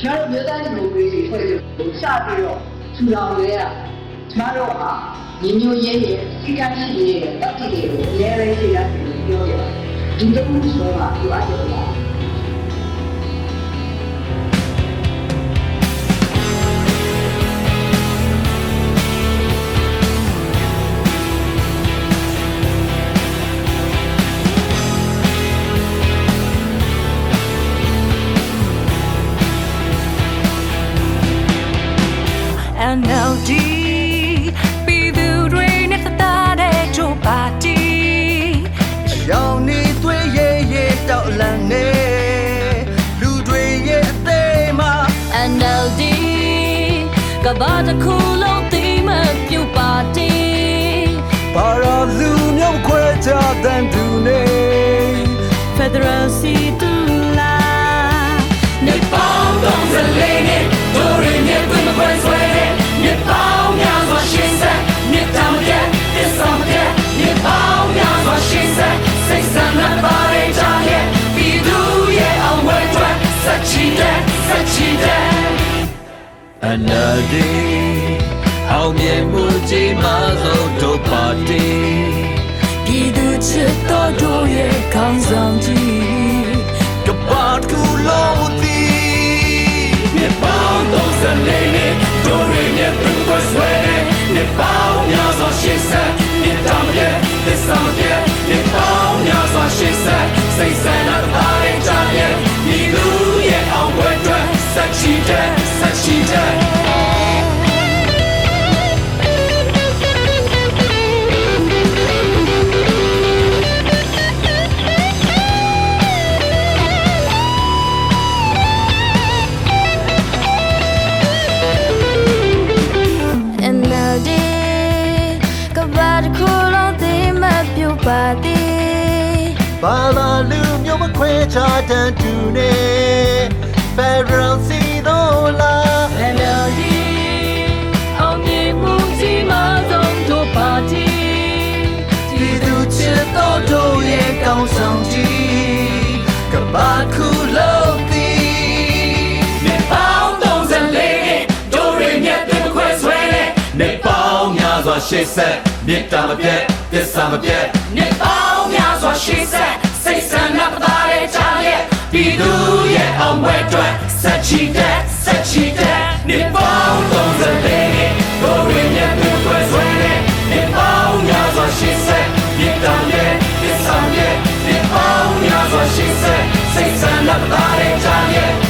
ကျွန်တော်မျိုးသားဒီမိုကရေစီဖွဲ့ချုပ်ကိုစပြီးတော့ထူထောင်ခဲ့ရကျွန်တော်ဟာညီညွတ်ရေးရဲ့စီကံရှိရေးရဲ့တပ်တည်တွေကိုအများကြီးသိရတယ်ပြောရပါတယ်ဒီလိုမျိုးဆိုတာပြောရတ NLD ပြည်သူတွေနဲ့တသားတဲ့ဂျိုပါတီရောင်နေသွေးရဲရဲတောက်လန့်နေလူတွေရဲ့အသေးမှာ NLD ကဘာတခုလုံးသိမပြုတ်ပါတီပါရလူမျိုးခွဲခြားတဲ့ စိတ်ဆန္ဒပါရကြရဲ့ပြည်သူရဲ့အောင်ဝဲအတွက်စက်ချီတဲ့စက်ချီတဲ့ NLD အောင်မြင်မှုကြီးမားဆုံးတို့ပါတီပြည်သူချစ်တော်တို့ရဲ့ခေါင်းဆောင်ကြီးက စိတ်ဆန္ဒပါရကြရဲ့ပြည်သူရဲ့အောင်ပွဲအတွက်စက်ချီတဲ့စက်ချီတဲ့ NLD ကဘာတခုလုံးသိမပြုတ်ပါသည် ဘာလာလူမျိုးမခွဲခြားတဲ့သူနေ Federal စီတို့လာ NLD အောင်မြင်မှုကြီးမားဆုံးတို့ပါတီပြည်သူချစ်တော်တို့ရဲ့ကောင်းဆောင်ကြီးကဘာကူလုံးတီနေပေါင်း34နဲ့ဒိုရီမြတ်တွေခွဲဆွဲတဲ့နေပေါင်းများစွာရှေ့ဆက်မြစ်တာမပြတ်သစ္စာမပြတ်နေပေါင်းများစွာရှေ့ဆက် စိတ်ဆန္ဒပသားတဲ့ချာရဲ့ပြည်သူရဲ့အောင်ပွဲအတွက်ဆက်ချီတဲ့ဆက်ချီတဲ့နေပေါင်း34နဲ့ဒိုရီမြတ်တွေခွဲဆွဲတဲ့နေပေါင်းများစွာရှေ့ဆက်မြစ်တာရဲ့သစ္စာရဲ့နေပေါင်းများစွာရှေ့ဆက်စိတ်ဆန္ဒပသားတဲ့ချာရဲ့